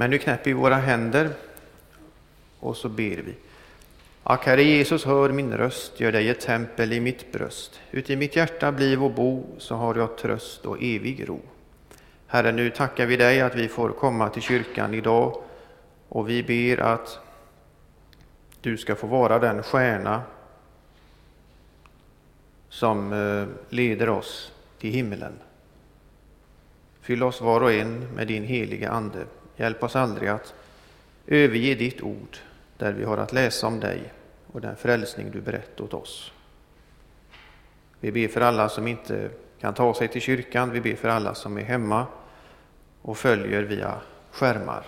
Men nu knäpper vi våra händer och så ber vi. Ack, Herre Jesus, hör min röst, gör dig ett tempel i mitt bröst. Uti mitt hjärta bliv och bo, så har jag tröst och evig ro. Herre, nu tackar vi dig att vi får komma till kyrkan idag och vi ber att du ska få vara den stjärna som eh, leder oss till himmelen. Fyll oss var och en med din heliga Ande. Hjälp oss aldrig att överge ditt ord där vi har att läsa om dig och den frälsning du berett åt oss. Vi ber för alla som inte kan ta sig till kyrkan. Vi ber för alla som är hemma och följer via skärmar.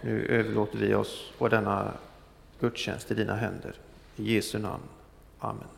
Nu överlåter vi oss på denna gudstjänst i dina händer. I Jesu namn. Amen.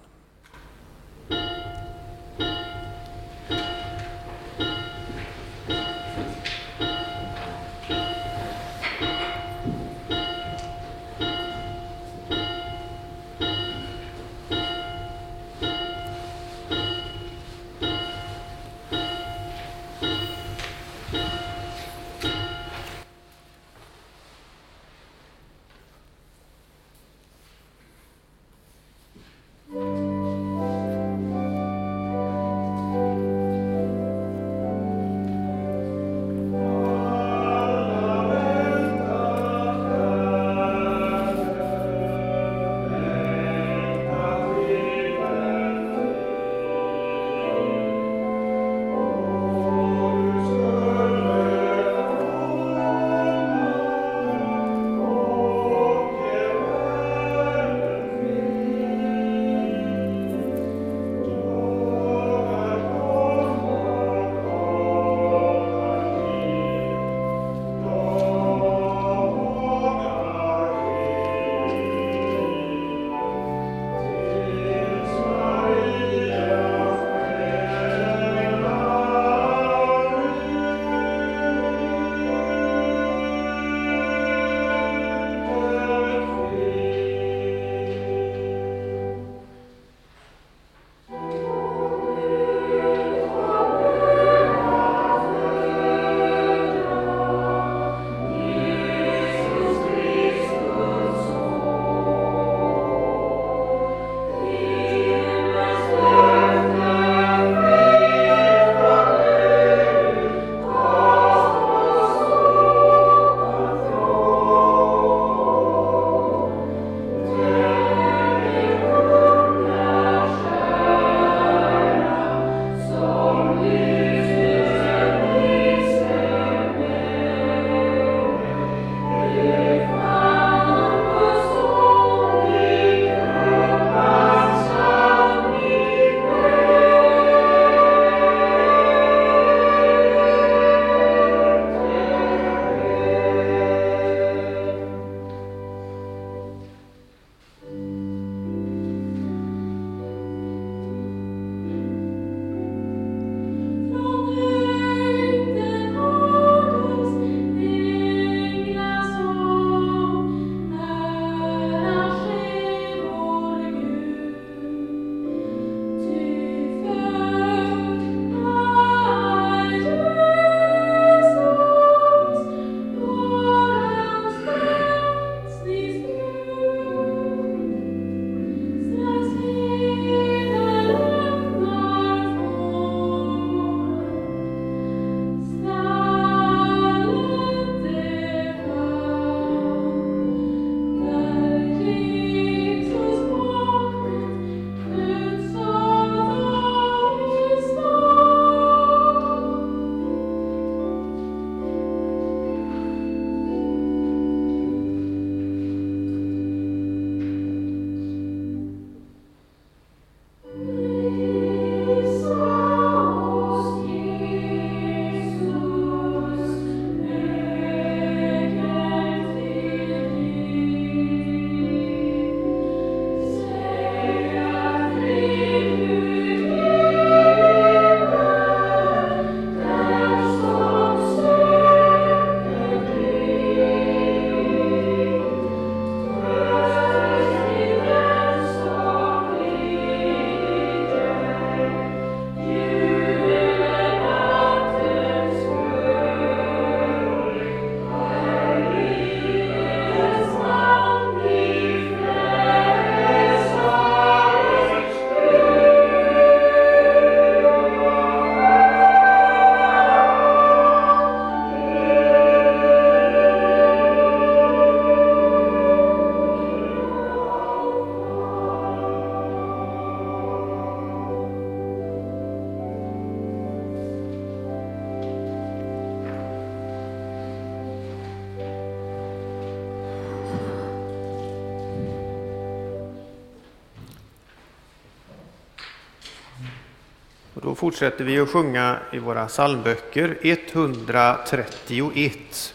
Fortsätter vi att sjunga i våra psalmböcker 131.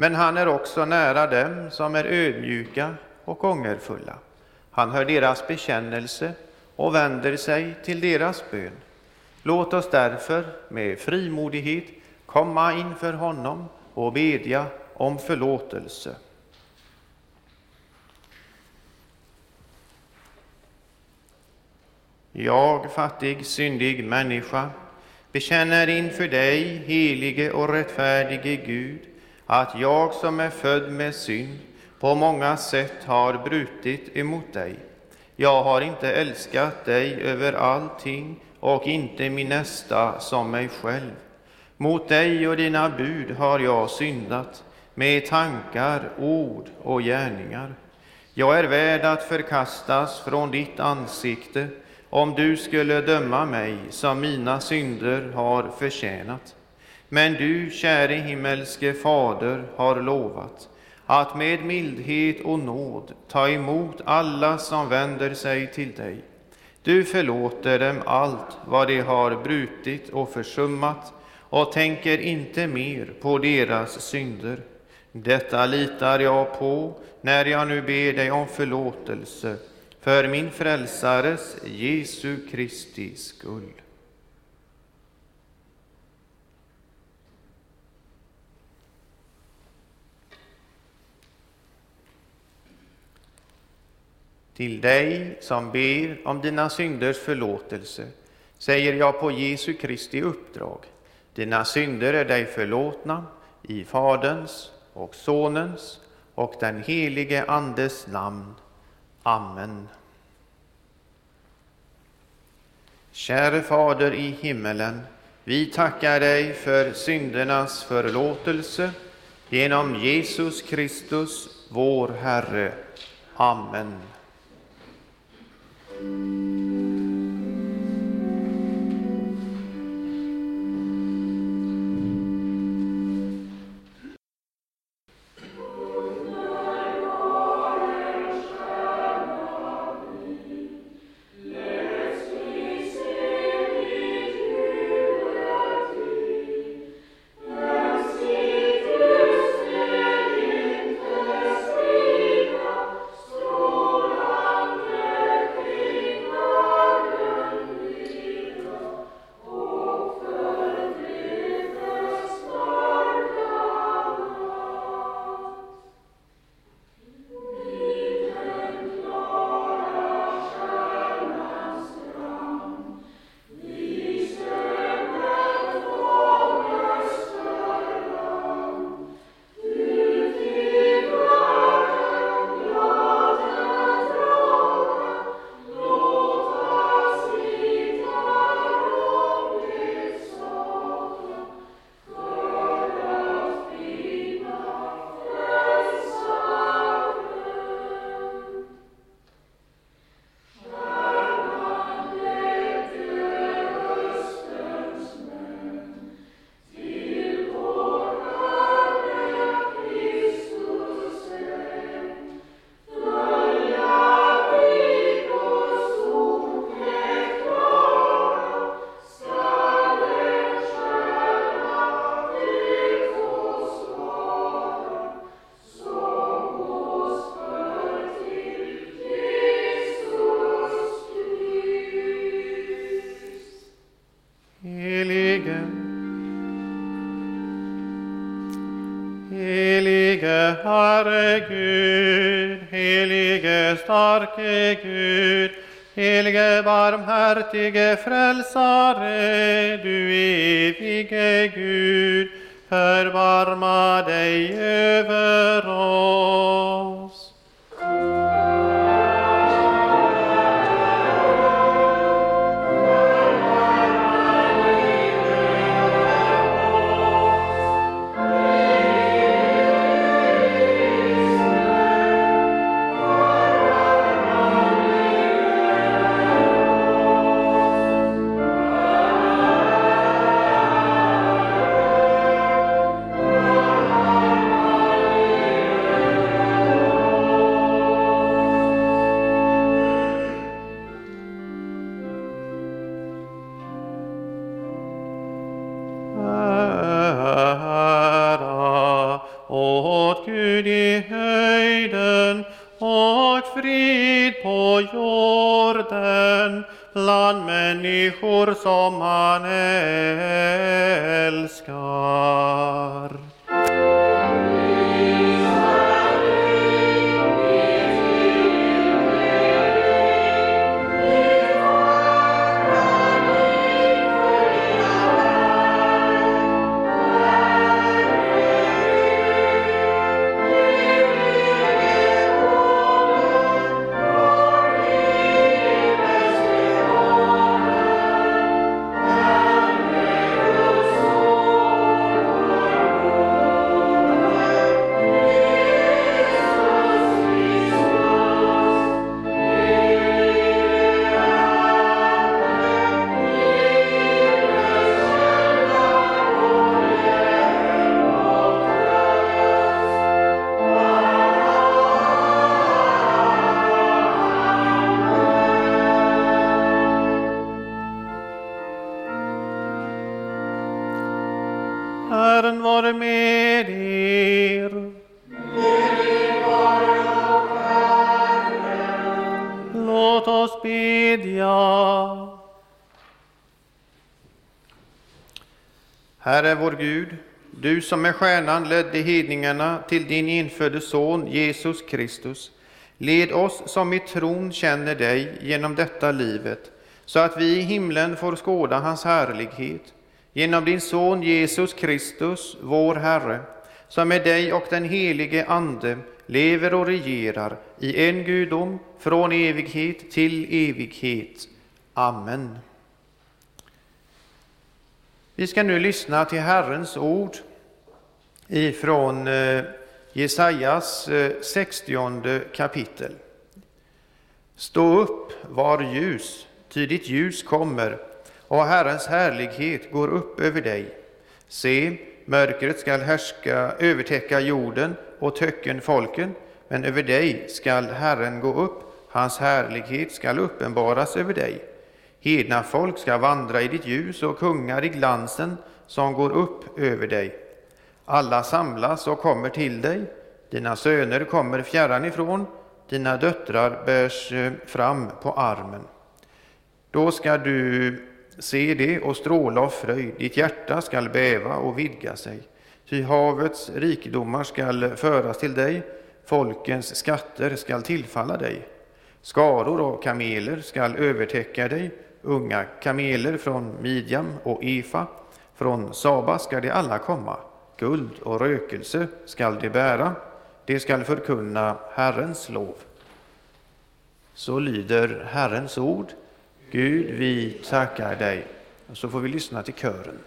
men han är också nära dem som är ödmjuka och ångerfulla. Han hör deras bekännelse och vänder sig till deras bön. Låt oss därför med frimodighet komma inför honom och bedja om förlåtelse. Jag, fattig, syndig människa, bekänner inför dig, helige och rättfärdige Gud, att jag som är född med synd på många sätt har brutit emot dig. Jag har inte älskat dig över allting och inte min nästa som mig själv. Mot dig och dina bud har jag syndat med tankar, ord och gärningar. Jag är värd att förkastas från ditt ansikte om du skulle döma mig som mina synder har förtjänat. Men du, käre himmelske Fader, har lovat att med mildhet och nåd ta emot alla som vänder sig till dig. Du förlåter dem allt vad de har brutit och försummat och tänker inte mer på deras synder. Detta litar jag på när jag nu ber dig om förlåtelse för min frälsares Jesu Kristi skull. Till dig som ber om dina synders förlåtelse säger jag på Jesu Kristi uppdrag. Dina synder är dig förlåtna i Faderns och Sonens och den helige Andes namn. Amen. Käre Fader i himmelen, vi tackar dig för syndernas förlåtelse genom Jesus Kristus, vår Herre. Amen. Música Fertig Herre vår Gud, du som med stjärnan ledde hedningarna till din infödde son Jesus Kristus, led oss som i tron känner dig genom detta livet, så att vi i himlen får skåda hans härlighet genom din son Jesus Kristus, vår Herre, som med dig och den helige Ande lever och regerar i en gudom från evighet till evighet. Amen. Vi ska nu lyssna till Herrens ord ifrån eh, Jesajas eh, 60 kapitel. Stå upp, var ljus, ty ditt ljus kommer och Herrens härlighet går upp över dig. Se, mörkret skall härska, övertäcka jorden och töcken folken, men över dig skall Herren gå upp, hans härlighet skall uppenbaras över dig. Hedna folk ska vandra i ditt ljus och kungar i glansen som går upp över dig. Alla samlas och kommer till dig, dina söner kommer fjärran ifrån, dina döttrar bärs eh, fram på armen. Då ska du se det och stråla av fröjd, ditt hjärta skall bäva och vidga sig. Ty havets rikedomar skall föras till dig, folkens skatter skall tillfalla dig. Skaror av kameler skall övertäcka dig, unga kameler från Midjam och Efa, från Saba skall de alla komma. Guld och rökelse skall de bära, de skall förkunna Herrens lov. Så lyder Herrens ord. Gud, vi tackar dig. Och så får vi lyssna till kören.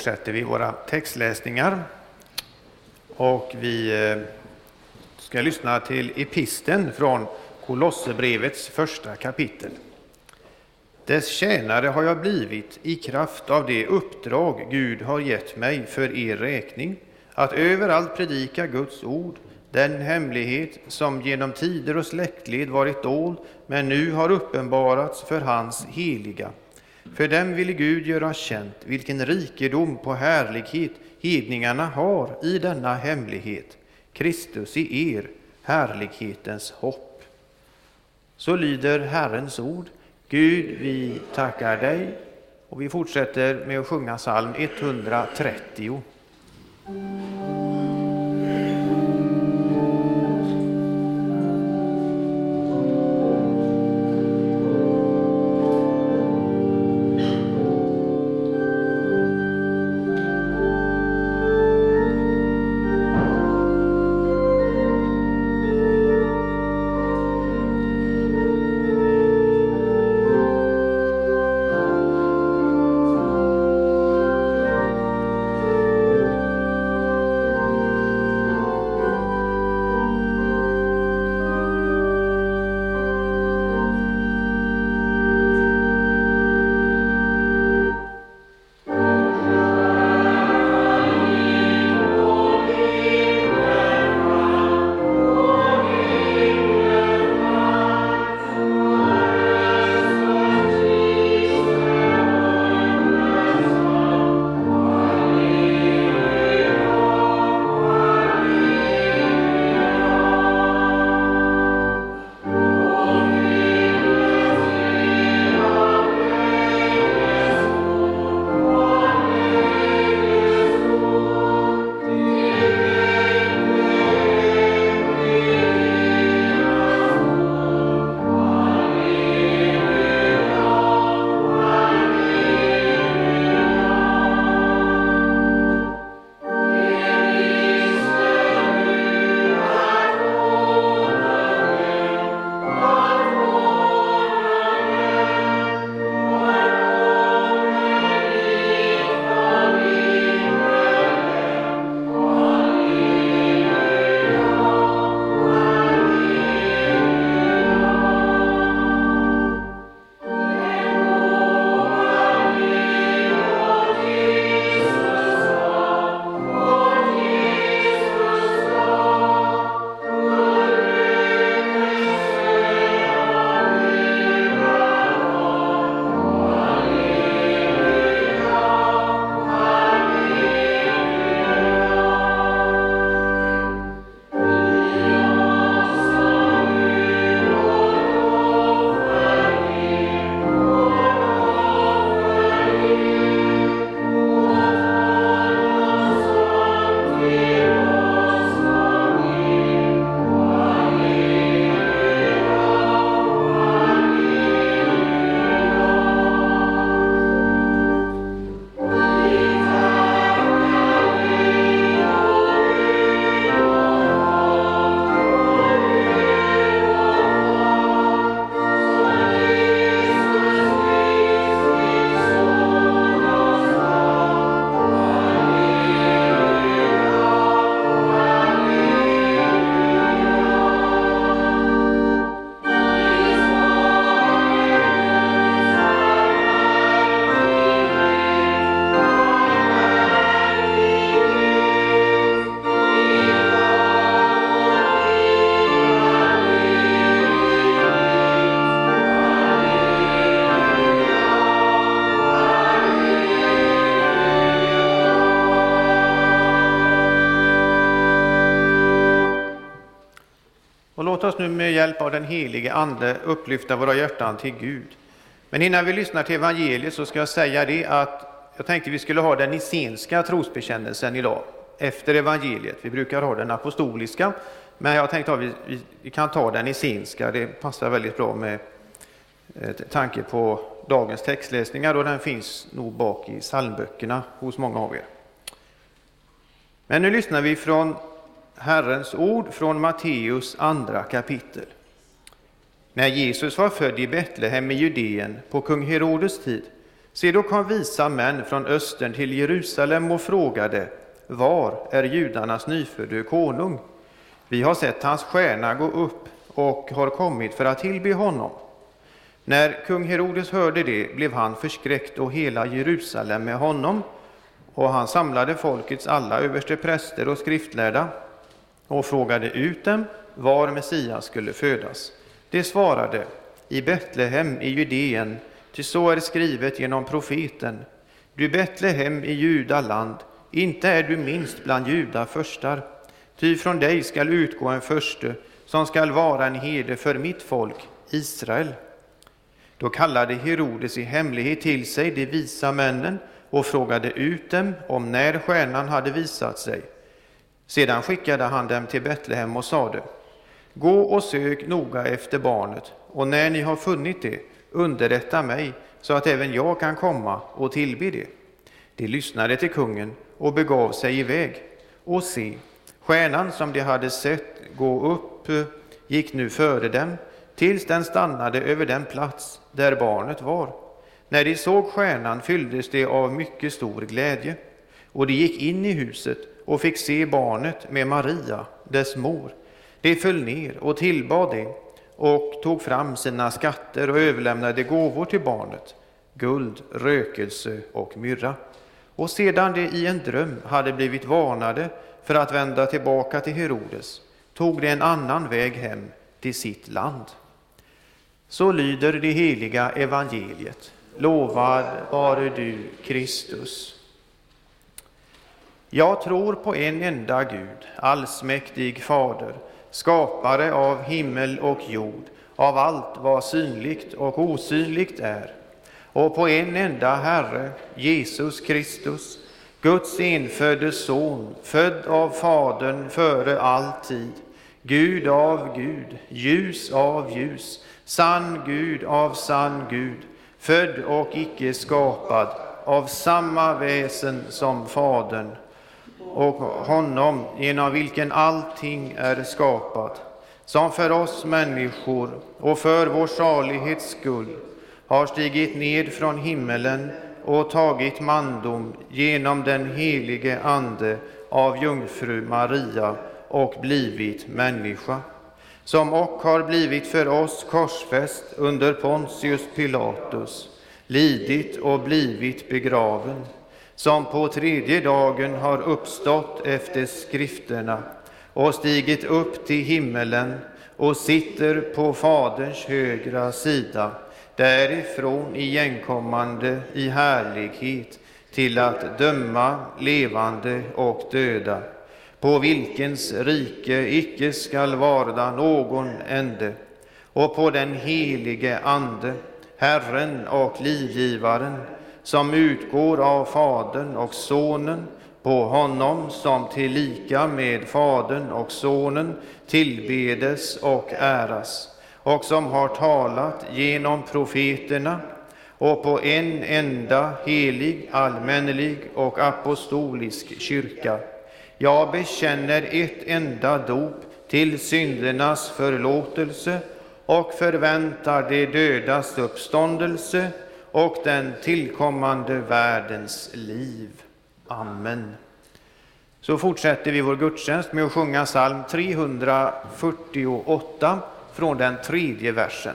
Fortsätter vi våra textläsningar. Och vi eh, ska lyssna till episten från Kolosserbrevets första kapitel. Dess tjänare har jag blivit i kraft av det uppdrag Gud har gett mig för er räkning, att överallt predika Guds ord, den hemlighet som genom tider och släktled varit dold, men nu har uppenbarats för hans heliga. För dem ville Gud göra känt vilken rikedom på härlighet hedningarna har i denna hemlighet, Kristus i er, härlighetens hopp. Så lyder Herrens ord. Gud, vi tackar dig. Och vi fortsätter med att sjunga psalm 130. Nu med hjälp av den helige Ande upplyfta våra hjärtan till Gud. Men innan vi lyssnar till evangeliet så ska jag säga det att jag tänkte vi skulle ha den nicenska trosbekännelsen idag, efter evangeliet. Vi brukar ha den apostoliska, men jag tänkte att vi, vi, vi kan ta den nicenska. Det passar väldigt bra med eh, tanke på dagens textläsningar och den finns nog bak i psalmböckerna hos många av er. Men nu lyssnar vi från Herrens ord från Matteus andra kapitel. När Jesus var född i Betlehem i Judeen på kung Herodes tid, se då kom visa män från östern till Jerusalem och frågade, var är judarnas nyfödde konung? Vi har sett hans stjärna gå upp och har kommit för att tillbe honom. När kung Herodes hörde det blev han förskräckt och hela Jerusalem med honom, och han samlade folkets alla överstepräster och skriftlärda och frågade ut dem var Messias skulle födas. De svarade i Betlehem i Judeen, ty så är skrivet genom profeten. Du Betlehem i Judaland, inte är du minst bland judafurstar, ty från dig skall utgå en förste som skall vara en herde för mitt folk, Israel. Då kallade Herodes i hemlighet till sig de visa männen och frågade ut dem om när stjärnan hade visat sig. Sedan skickade han dem till Betlehem och sade, Gå och sök noga efter barnet, och när ni har funnit det, underrätta mig, så att även jag kan komma och tillbe det. De lyssnade till kungen och begav sig iväg. Och se, stjärnan som de hade sett gå upp eh, gick nu före dem, tills den stannade över den plats där barnet var. När de såg stjärnan fylldes de av mycket stor glädje, och de gick in i huset och fick se barnet med Maria, dess mor. De föll ner och tillbad det och tog fram sina skatter och överlämnade gåvor till barnet, guld, rökelse och myrra. Och sedan de i en dröm hade blivit varnade för att vända tillbaka till Herodes, tog de en annan väg hem till sitt land. Så lyder det heliga evangeliet. Lovad vare du, Kristus. Jag tror på en enda Gud, allsmäktig Fader, skapare av himmel och jord, av allt vad synligt och osynligt är, och på en enda Herre, Jesus Kristus, Guds enfödde Son, född av Fadern före all tid, Gud av Gud, ljus av ljus, sann Gud av sann Gud, född och icke skapad, av samma väsen som Fadern, och honom genom vilken allting är skapat, som för oss människor och för vår salighets skull har stigit ned från himmelen och tagit mandom genom den helige Ande av jungfru Maria och blivit människa, som och har blivit för oss korsfäst under Pontius Pilatus, lidit och blivit begraven som på tredje dagen har uppstått efter skrifterna och stigit upp till himmelen och sitter på Faderns högra sida, därifrån igenkommande i härlighet till att döma levande och döda, på vilkens rike icke skall varda någon ände, och på den helige Ande, Herren och livgivaren, som utgår av Fadern och Sonen, på honom som tillika med Fadern och Sonen tillbedes och äras, och som har talat genom profeterna, och på en enda helig, allmännelig och apostolisk kyrka. Jag bekänner ett enda dop till syndernas förlåtelse och förväntar de dödas uppståndelse och den tillkommande världens liv. Amen. Så fortsätter vi vår gudstjänst med att sjunga psalm 348 från den tredje versen.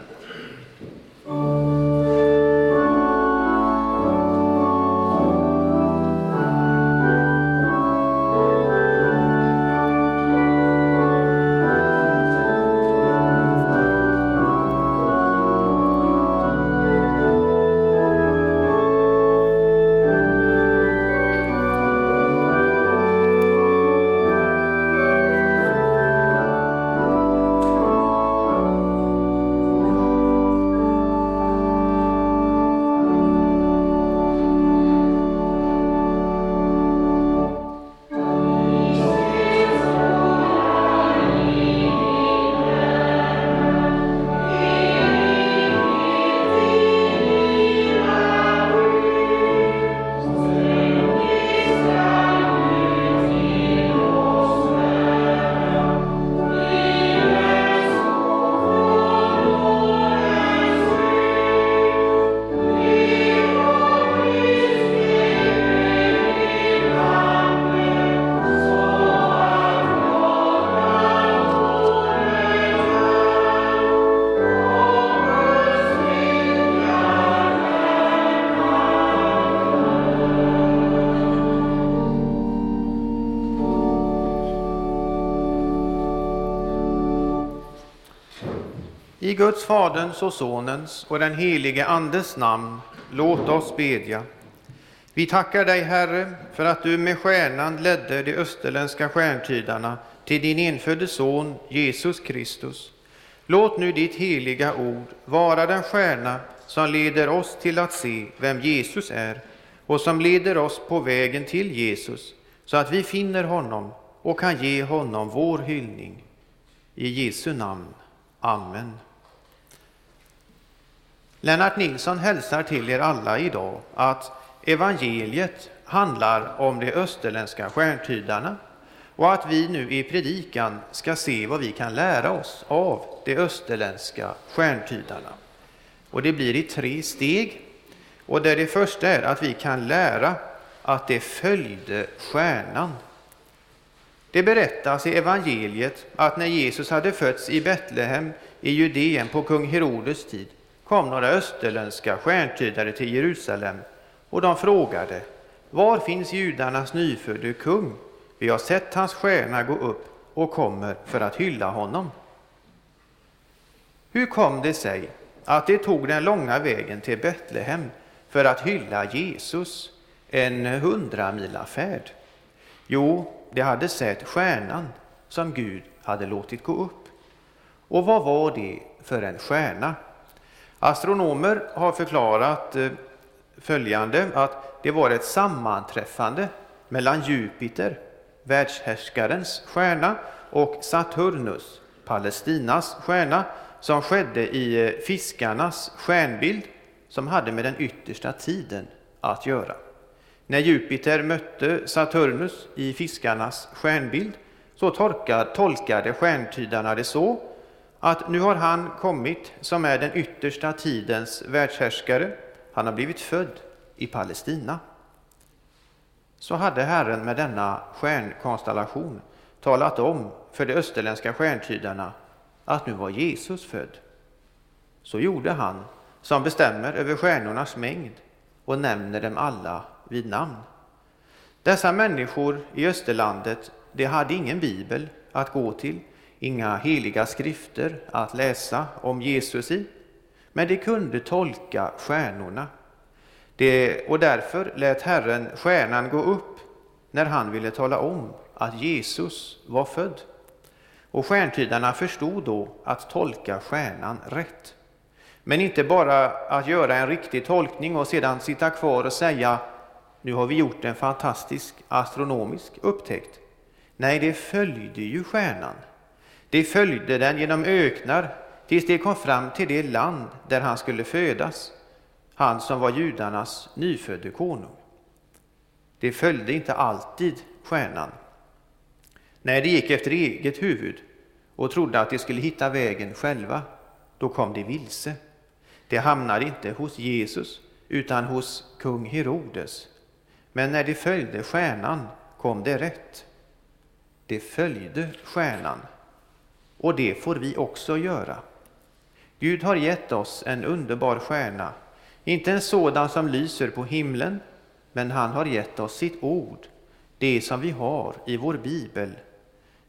I Guds Faderns och Sonens och den helige Andes namn, låt oss bedja. Vi tackar dig, Herre, för att du med stjärnan ledde de österländska stjärntydarna till din enfödde Son Jesus Kristus. Låt nu ditt heliga ord vara den stjärna som leder oss till att se vem Jesus är och som leder oss på vägen till Jesus så att vi finner honom och kan ge honom vår hyllning. I Jesu namn. Amen. Lennart Nilsson hälsar till er alla idag att evangeliet handlar om de österländska stjärntydarna och att vi nu i predikan ska se vad vi kan lära oss av de österländska stjärntydarna. Och det blir i tre steg. Och där det första är att vi kan lära att det följde stjärnan. Det berättas i evangeliet att när Jesus hade fötts i Betlehem i Judeen på kung Herodes tid kom några österländska stjärntydare till Jerusalem och de frågade Var finns judarnas nyfödde kung? Vi har sett hans stjärna gå upp och kommer för att hylla honom. Hur kom det sig att de tog den långa vägen till Betlehem för att hylla Jesus, en hundramilafärd? Jo, de hade sett stjärnan som Gud hade låtit gå upp. Och vad var det för en stjärna? Astronomer har förklarat eh, följande att det var ett sammanträffande mellan Jupiter, världshärskarens stjärna, och Saturnus, Palestinas stjärna, som skedde i eh, fiskarnas stjärnbild som hade med den yttersta tiden att göra. När Jupiter mötte Saturnus i fiskarnas stjärnbild så tolkade stjärntydarna det så att nu har han kommit som är den yttersta tidens världshärskare. Han har blivit född i Palestina. Så hade Herren med denna stjärnkonstellation talat om för de österländska stjärntydarna att nu var Jesus född. Så gjorde han som bestämmer över stjärnornas mängd och nämner dem alla vid namn. Dessa människor i Österlandet, de hade ingen bibel att gå till, inga heliga skrifter att läsa om Jesus i, men de kunde tolka stjärnorna. Det, och därför lät Herren stjärnan gå upp när han ville tala om att Jesus var född. Och stjärntydarna förstod då att tolka stjärnan rätt. Men inte bara att göra en riktig tolkning och sedan sitta kvar och säga nu har vi gjort en fantastisk astronomisk upptäckt. Nej, det följde ju stjärnan. De följde den genom öknar tills de kom fram till det land där han skulle födas, han som var judarnas nyfödde konung. De följde inte alltid stjärnan. När de gick efter eget huvud och trodde att de skulle hitta vägen själva, då kom de vilse. De hamnade inte hos Jesus utan hos kung Herodes. Men när de följde stjärnan kom det rätt. De följde stjärnan. Och det får vi också göra. Gud har gett oss en underbar stjärna, inte en sådan som lyser på himlen, men han har gett oss sitt ord, det som vi har i vår bibel.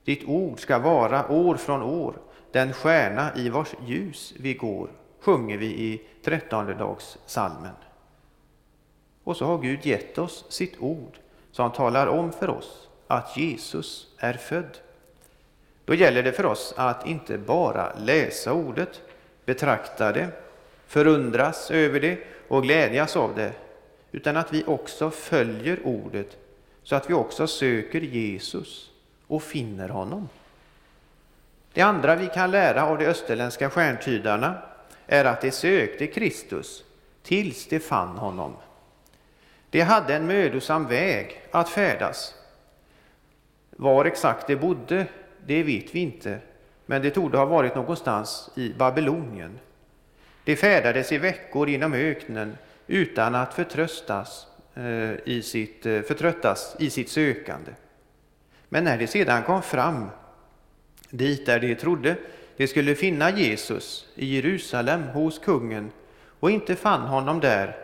Ditt ord ska vara år från år den stjärna i vars ljus vi går, sjunger vi i trettonde salmen. Och så har Gud gett oss sitt ord som talar om för oss att Jesus är född. Då gäller det för oss att inte bara läsa ordet, betrakta det, förundras över det och glädjas av det, utan att vi också följer ordet så att vi också söker Jesus och finner honom. Det andra vi kan lära av de österländska stjärntydarna är att de sökte Kristus tills de fann honom. De hade en mödosam väg att färdas. Var exakt de bodde, det vet vi inte, men det torde ha varit någonstans i Babylonien. De färdades i veckor inom öknen utan att förtröstas, eh, i sitt, eh, förtröttas i sitt sökande. Men när de sedan kom fram dit där de trodde de skulle finna Jesus i Jerusalem hos kungen och inte fann honom där,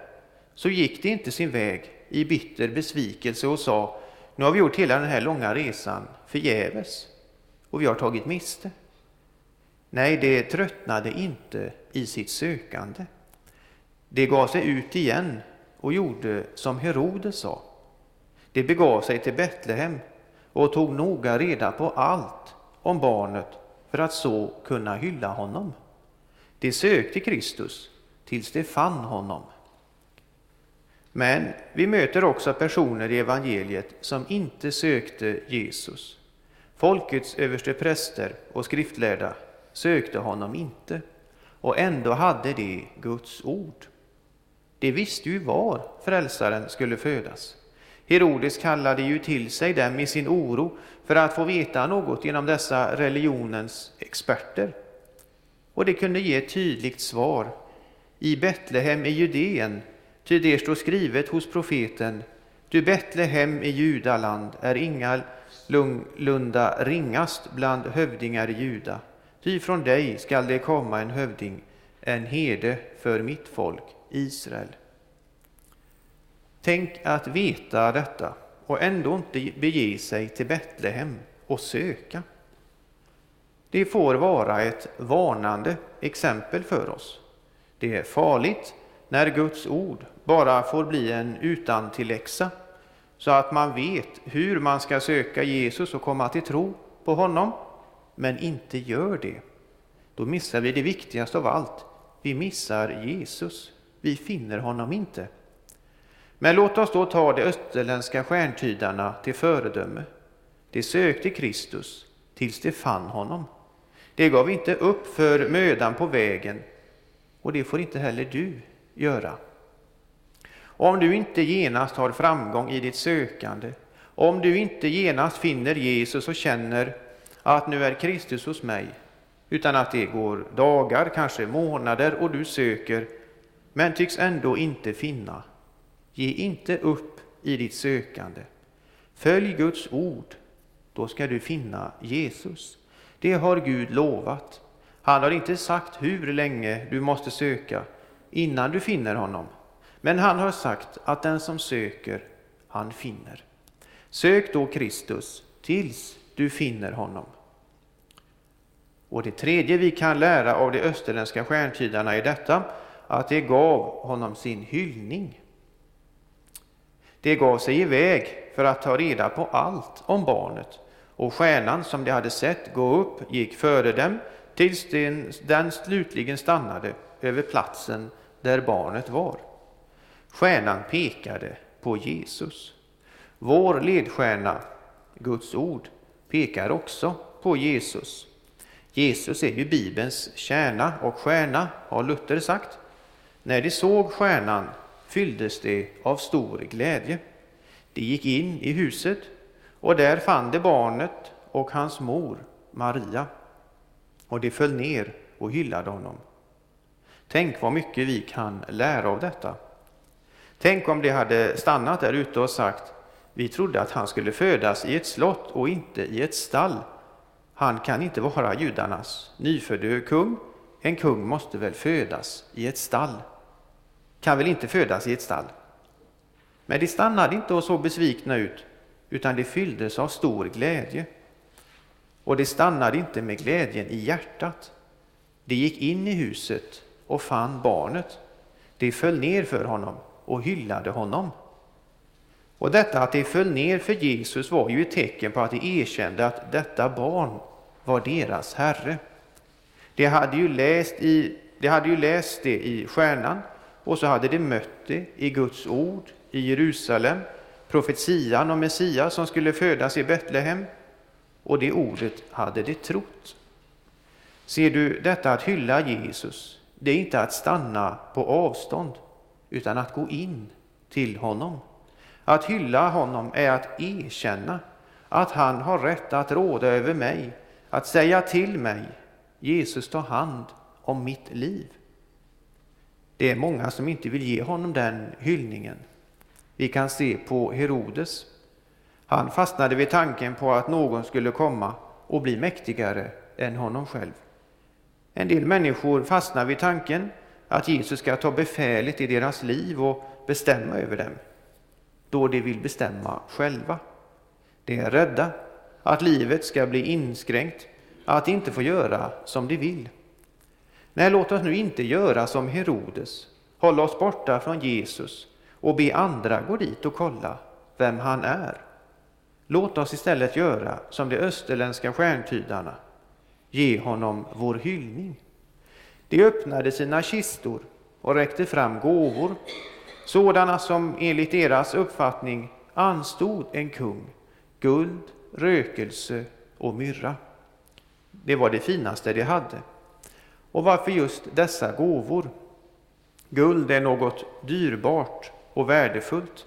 så gick de inte sin väg i bitter besvikelse och sa nu har vi gjort hela den här långa resan förgäves och vi har tagit miste. Nej, det tröttnade inte i sitt sökande. Det gav sig ut igen och gjorde som Herodes sa. Det begav sig till Betlehem och tog noga reda på allt om barnet för att så kunna hylla honom. De sökte Kristus tills de fann honom. Men vi möter också personer i evangeliet som inte sökte Jesus. Folkets överste präster och skriftlärda sökte honom inte, och ändå hade de Guds ord. De visste ju var frälsaren skulle födas. Herodes kallade ju till sig dem i sin oro för att få veta något genom dessa religionens experter. Och det kunde ge ett tydligt svar. I Betlehem i Judeen, ty det står skrivet hos profeten, du Betlehem i Judaland är lunda ringast bland hövdingar i Juda, ty från dig skall det komma en hövding, en herde för mitt folk Israel. Tänk att veta detta och ändå inte bege sig till Betlehem och söka. Det får vara ett varnande exempel för oss. Det är farligt när Guds ord bara får bli en utantilläxa så att man vet hur man ska söka Jesus och komma till tro på honom, men inte gör det. Då missar vi det viktigaste av allt. Vi missar Jesus. Vi finner honom inte. Men låt oss då ta de österländska stjärntydarna till föredöme. De sökte Kristus tills de fann honom. De gav inte upp för mödan på vägen och det får inte heller du göra. Om du inte genast har framgång i ditt sökande, om du inte genast finner Jesus och känner att nu är Kristus hos mig, utan att det går dagar, kanske månader och du söker, men tycks ändå inte finna, Ge inte upp i ditt sökande. Följ Guds ord, då ska du finna Jesus. Det har Gud lovat. Han har inte sagt hur länge du måste söka innan du finner honom. Men han har sagt att den som söker, han finner. Sök då Kristus tills du finner honom. Och det tredje vi kan lära av de österländska stjärntydarna är detta, att det gav honom sin hyllning. De gav sig iväg för att ta reda på allt om barnet, och stjärnan som de hade sett gå upp gick före dem tills den, den slutligen stannade över platsen där barnet var. Stjärnan pekade på Jesus. Vår ledstjärna, Guds ord, pekar också på Jesus. Jesus är ju Bibelns kärna och stjärna, har Luther sagt. När de såg stjärnan fylldes de av stor glädje. De gick in i huset och där fann de barnet och hans mor Maria. Och de föll ner och hyllade honom. Tänk vad mycket vi kan lära av detta. Tänk om de hade stannat där ute och sagt vi trodde att han skulle födas i ett slott och inte i ett stall. Han kan inte vara judarnas nyfödde kung. En kung måste väl födas i ett stall kan väl inte födas i ett stall. Men de stannade inte och såg besvikna ut, utan de fylldes av stor glädje. Och de stannade inte med glädjen i hjärtat. De gick in i huset och fann barnet. De föll ner för honom och hyllade honom. Och detta att de föll ner för Jesus var ju ett tecken på att de erkände att detta barn var deras Herre. De hade ju läst, i, de hade ju läst det i stjärnan och så hade de mött det i Guds ord i Jerusalem, profetian om Messias som skulle födas i Betlehem, och det ordet hade de trott. Ser du, detta att hylla Jesus, det är inte att stanna på avstånd, utan att gå in till honom. Att hylla honom är att erkänna att han har rätt att råda över mig, att säga till mig, Jesus tar hand om mitt liv. Det är många som inte vill ge honom den hyllningen. Vi kan se på Herodes. Han fastnade vid tanken på att någon skulle komma och bli mäktigare än honom själv. En del människor fastnar vid tanken att Jesus ska ta befälet i deras liv och bestämma över dem, då de vill bestämma själva. De är rädda att livet ska bli inskränkt att de inte får göra som de vill. Nej, låt oss nu inte göra som Herodes, hålla oss borta från Jesus och be andra gå dit och kolla vem han är. Låt oss istället göra som de österländska stjärntydarna, ge honom vår hyllning. De öppnade sina kistor och räckte fram gåvor, sådana som enligt deras uppfattning anstod en kung, guld, rökelse och myrra. Det var det finaste de hade. Och varför just dessa gåvor? Guld är något dyrbart och värdefullt.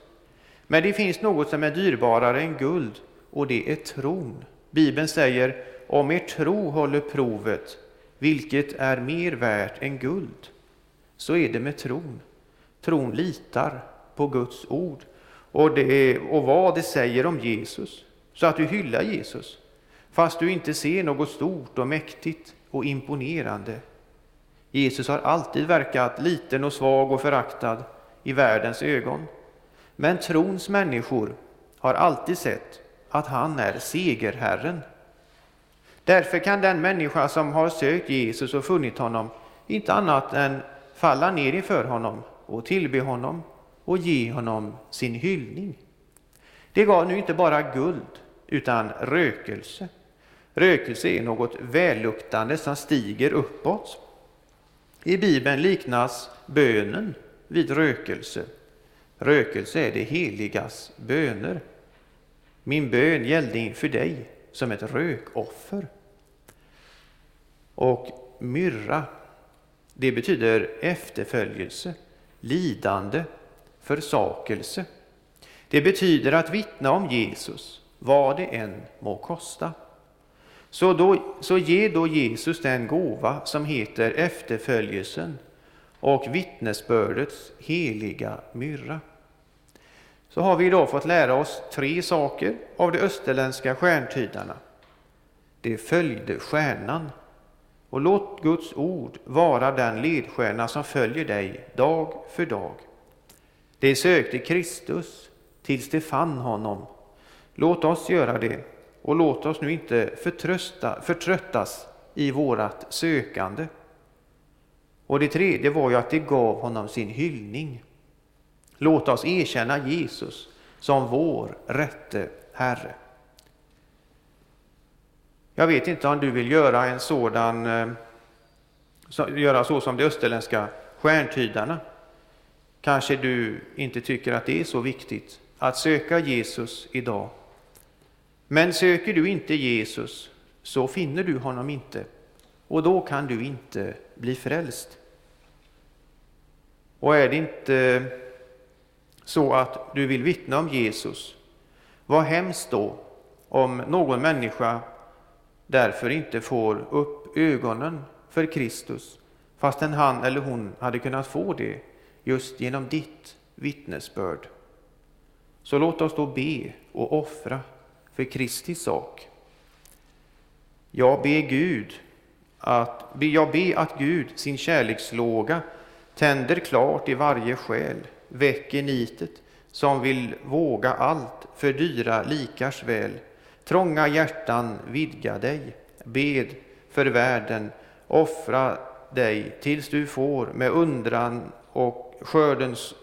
Men det finns något som är dyrbarare än guld och det är tron. Bibeln säger om er tro håller provet, vilket är mer värt än guld, så är det med tron. Tron litar på Guds ord och, det, och vad det säger om Jesus, så att du hyllar Jesus, fast du inte ser något stort och mäktigt och imponerande. Jesus har alltid verkat liten och svag och föraktad i världens ögon. Men trons människor har alltid sett att han är segerherren. Därför kan den människa som har sökt Jesus och funnit honom inte annat än falla ner inför honom och tillbe honom och ge honom sin hyllning. Det gav nu inte bara guld, utan rökelse. Rökelse är något välluktande som stiger uppåt. I Bibeln liknas bönen vid rökelse. Rökelse är det heligas böner. Min bön gällde inför dig som ett rökoffer. Och myrra, det betyder efterföljelse, lidande, försakelse. Det betyder att vittna om Jesus, vad det än må kosta. Så, då, så ge då Jesus den gåva som heter efterföljelsen och vittnesbördets heliga myrra. Så har vi idag fått lära oss tre saker av de österländska stjärntydarna. De följde stjärnan. Och låt Guds ord vara den ledstjärna som följer dig dag för dag. De sökte Kristus tills de fann honom. Låt oss göra det och låt oss nu inte förtröttas i vårat sökande. Och det tredje var ju att de gav honom sin hyllning. Låt oss erkänna Jesus som vår rätte Herre. Jag vet inte om du vill göra en sådan, eh, göra så som de österländska stjärntydarna. Kanske du inte tycker att det är så viktigt att söka Jesus idag. Men söker du inte Jesus så finner du honom inte och då kan du inte bli frälst. Och är det inte så att du vill vittna om Jesus, vad hemskt då om någon människa därför inte får upp ögonen för Kristus, fastän han eller hon hade kunnat få det just genom ditt vittnesbörd. Så låt oss då be och offra för Kristi sak. Jag ber Gud att, jag ber att Gud sin kärlekslåga tänder klart i varje själ, väcker nitet som vill våga allt för dyra likars väl. Trånga hjärtan vidga dig, bed för världen, offra dig tills du får med undran och skördens,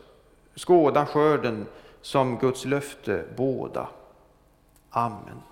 skåda skörden som Guds löfte båda. Amen.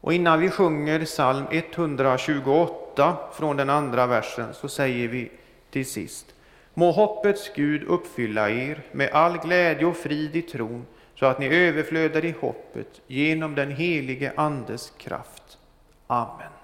Och innan vi sjunger psalm 128 från den andra versen så säger vi till sist Må hoppets Gud uppfylla er med all glädje och frid i tron så att ni överflödar i hoppet genom den helige Andes kraft. Amen.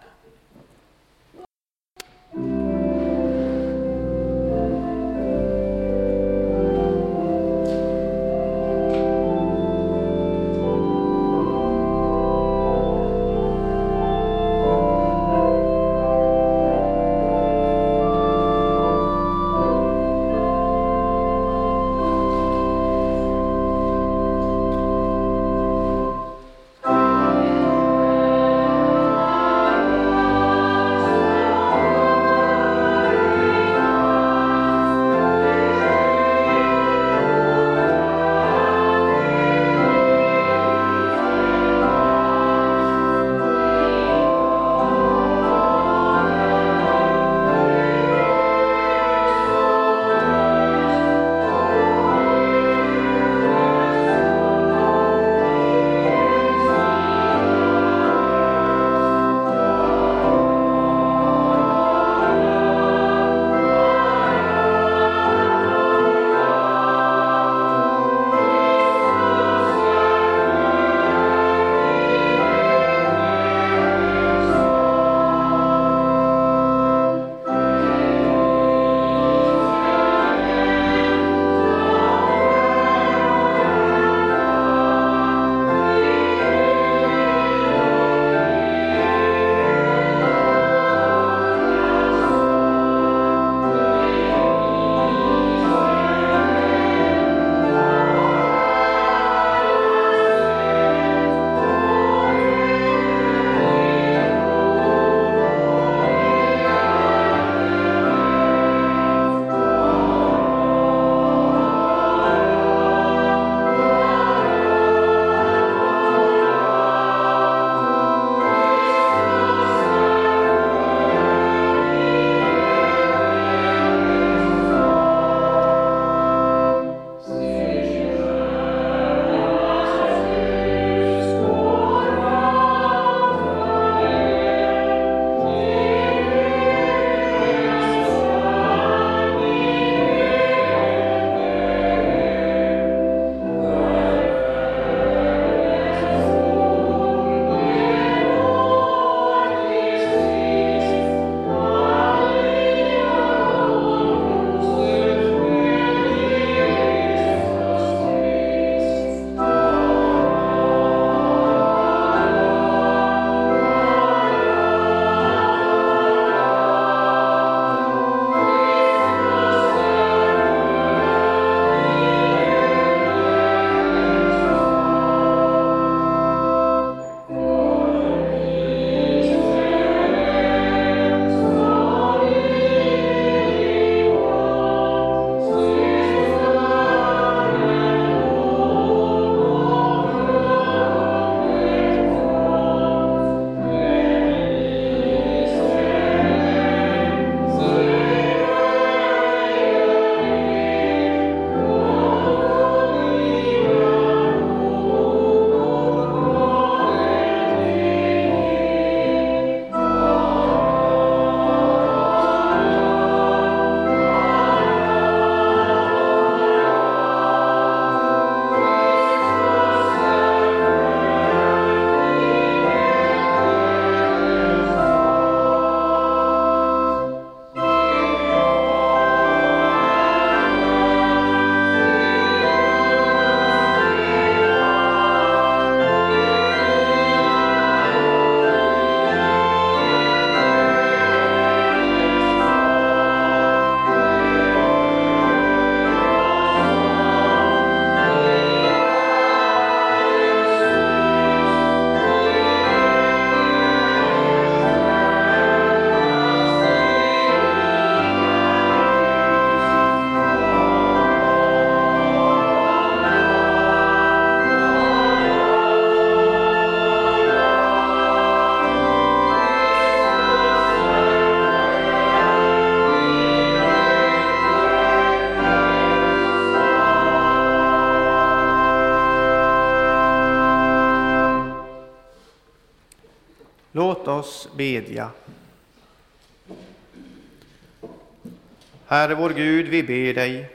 Herre vår Gud, vi ber dig,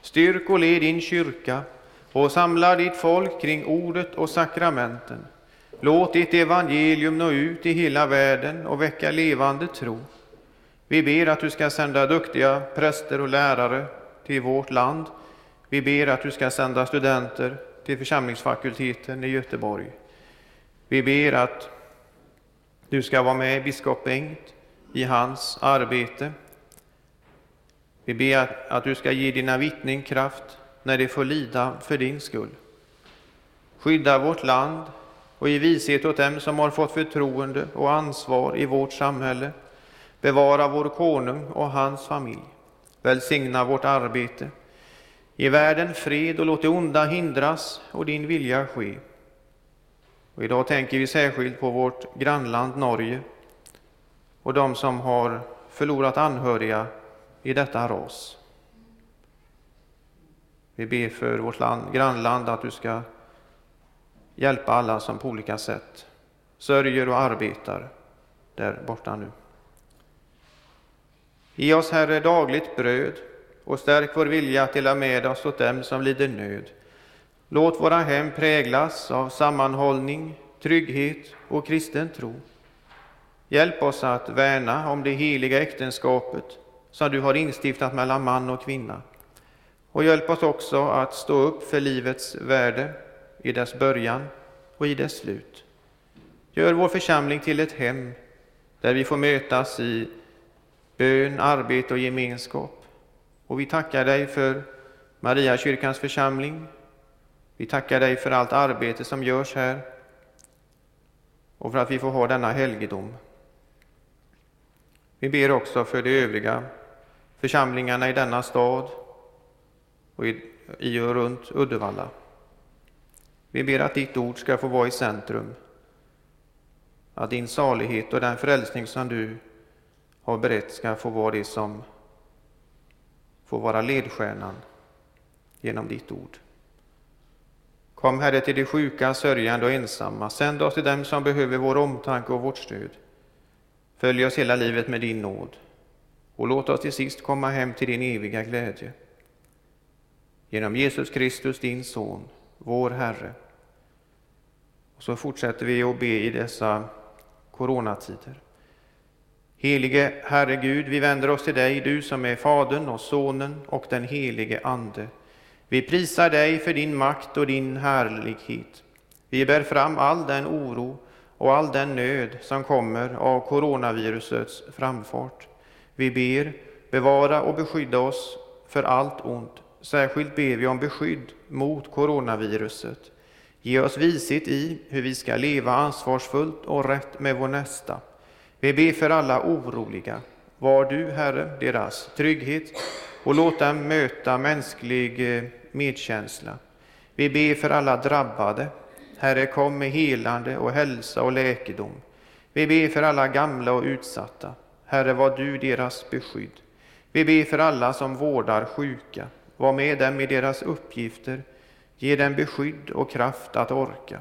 styrk och led din kyrka och samla ditt folk kring ordet och sakramenten. Låt ditt evangelium nå ut i hela världen och väcka levande tro. Vi ber att du ska sända duktiga präster och lärare till vårt land. Vi ber att du ska sända studenter till församlingsfakulteten i Göteborg. Vi ber att du ska vara med biskop Bengt i hans arbete. Vi ber att, du ska ge dina vittnen kraft när de får lida för din skull. Skydda vårt land och ge vishet åt dem som har fått förtroende och ansvar i vårt samhälle. Bevara vår konung och hans familj. Välsigna vårt arbete. Ge världen fred och låt det onda hindras och din vilja ske. Och idag tänker vi särskilt på vårt grannland Norge och de som har förlorat anhöriga i detta ras. Vi ber för vårt land, grannland att du ska hjälpa alla som på olika sätt sörjer och arbetar där borta nu. Ge oss, Herre, dagligt bröd och stärk vår vilja att dela med oss åt dem som lider nöd. Låt våra hem präglas av sammanhållning, trygghet och kristen tro. Hjälp oss att värna om det heliga äktenskapet som du har instiftat mellan man och kvinna. Och hjälp oss också att stå upp för livets värde i dess början och i dess slut. Gör vår församling till ett hem där vi får mötas i bön, arbete och gemenskap. Och vi tackar dig för Maria kyrkans församling. Vi tackar dig för allt arbete som görs här och för att vi får ha denna helgedom. Vi ber också för de övriga församlingarna i denna stad och i och runt Uddevalla. Vi ber att ditt ord ska få vara i centrum, att din salighet och den frälsning som du har berett ska få vara det som får vara ledstjärnan genom ditt ord. Kom, Herre, till de sjuka, sörjande och ensamma. Sänd oss till dem som behöver vår omtanke och vårt stöd. Följ oss hela livet med din nåd och låt oss till sist komma hem till din eviga glädje. Genom Jesus Kristus, din Son, vår Herre. Och så fortsätter vi att be i dessa coronatider. Helige Herre Gud, vi vänder oss till dig, du som är Fadern och Sonen och den helige Ande. Vi prisar dig för din makt och din härlighet. Vi bär fram all den oro och all den nöd som kommer av coronavirusets framfart. Vi ber, bevara och beskydda oss för allt ont. Särskilt ber vi om beskydd mot coronaviruset. Ge oss vishet i hur vi ska leva ansvarsfullt och rätt med vår nästa. Vi ber för alla oroliga. Var du, Herre, deras trygghet och låt dem möta mänsklig eh, medkänsla. Vi ber för alla drabbade. Herre, kom med helande och hälsa och läkedom. Vi ber för alla gamla och utsatta. Herre, var du deras beskydd. Vi ber för alla som vårdar sjuka. Var med dem i deras uppgifter. Ge dem beskydd och kraft att orka.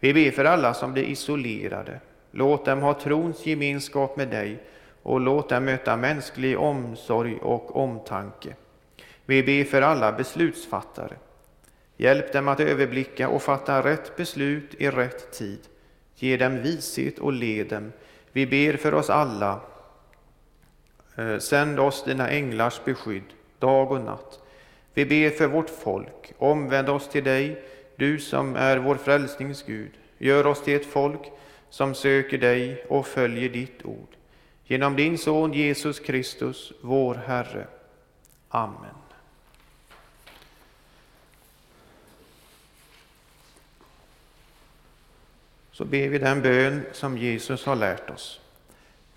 Vi ber för alla som blir isolerade. Låt dem ha trons gemenskap med dig och låt dem möta mänsklig omsorg och omtanke. Vi ber för alla beslutsfattare. Hjälp dem att överblicka och fatta rätt beslut i rätt tid. Ge dem vishet och led dem. Vi ber för oss alla. Eh, sänd oss dina änglars beskydd dag och natt. Vi ber för vårt folk. Omvänd oss till dig, du som är vår frälsnings Gud. Gör oss till ett folk som söker dig och följer ditt ord. Genom din son Jesus Kristus, vår Herre. Amen. Så ber vi den bön som Jesus har lärt oss.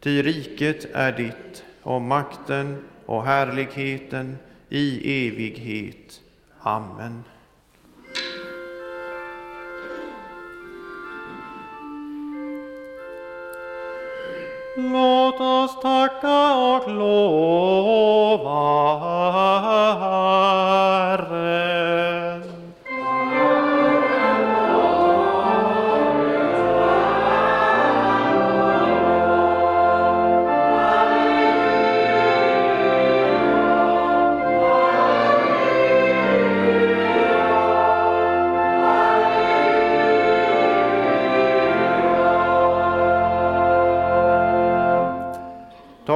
Ty riket är ditt, och makten och härligheten i evighet. Amen. Låt oss tacka och lova Herren.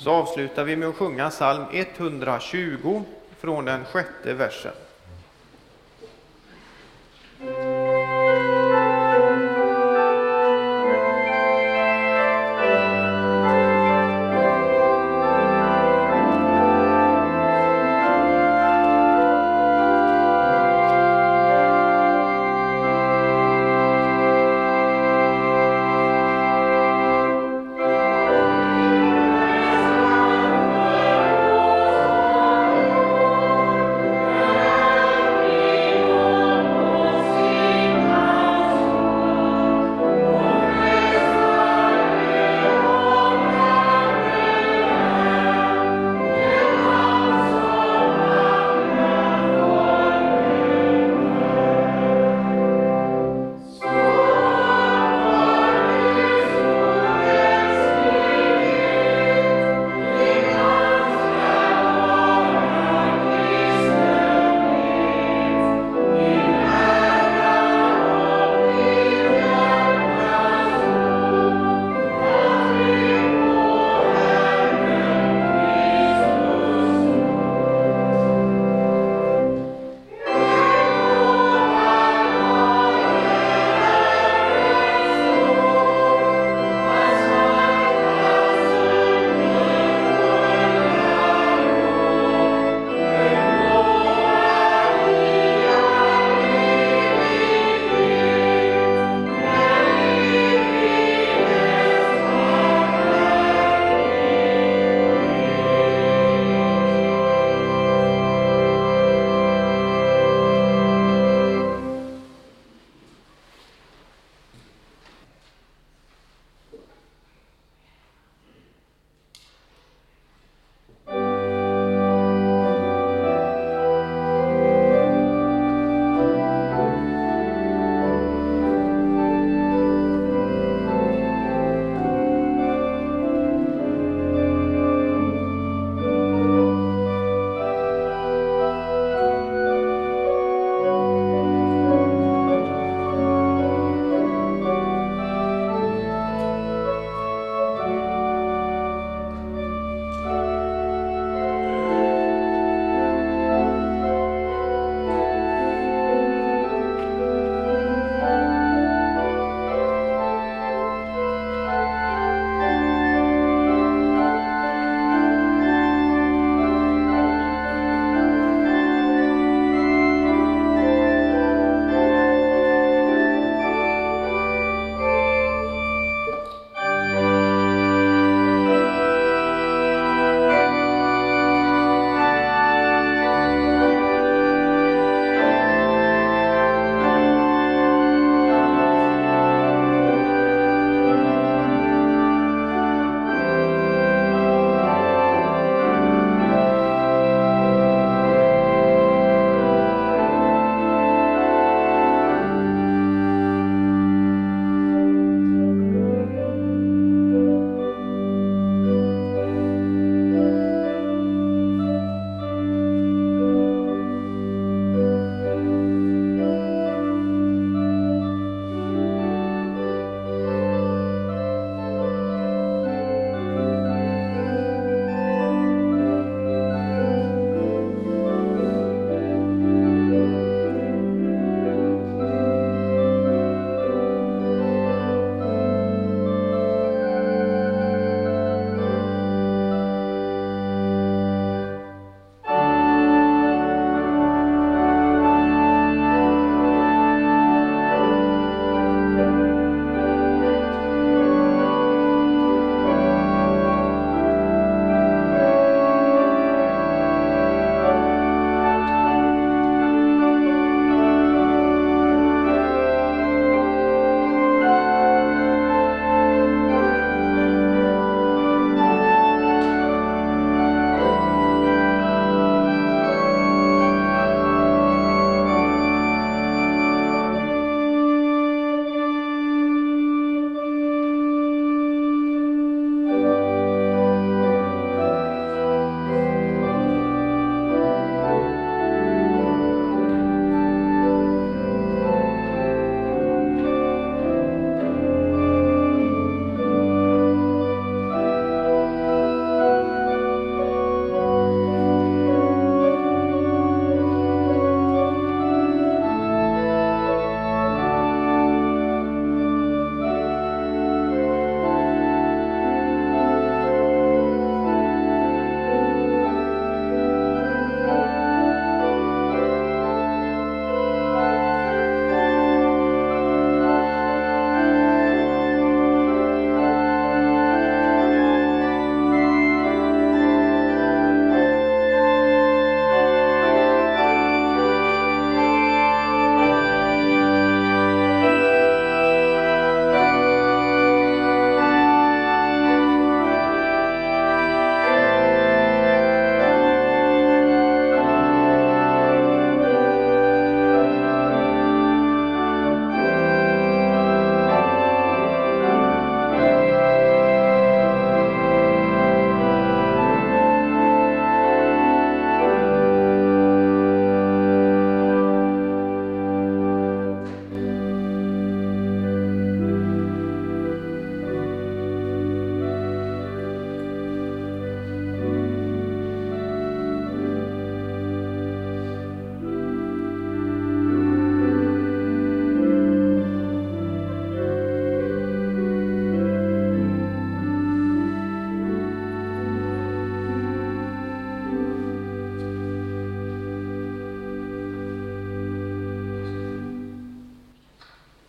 Så avslutar vi med att sjunga psalm 120 från den sjätte versen.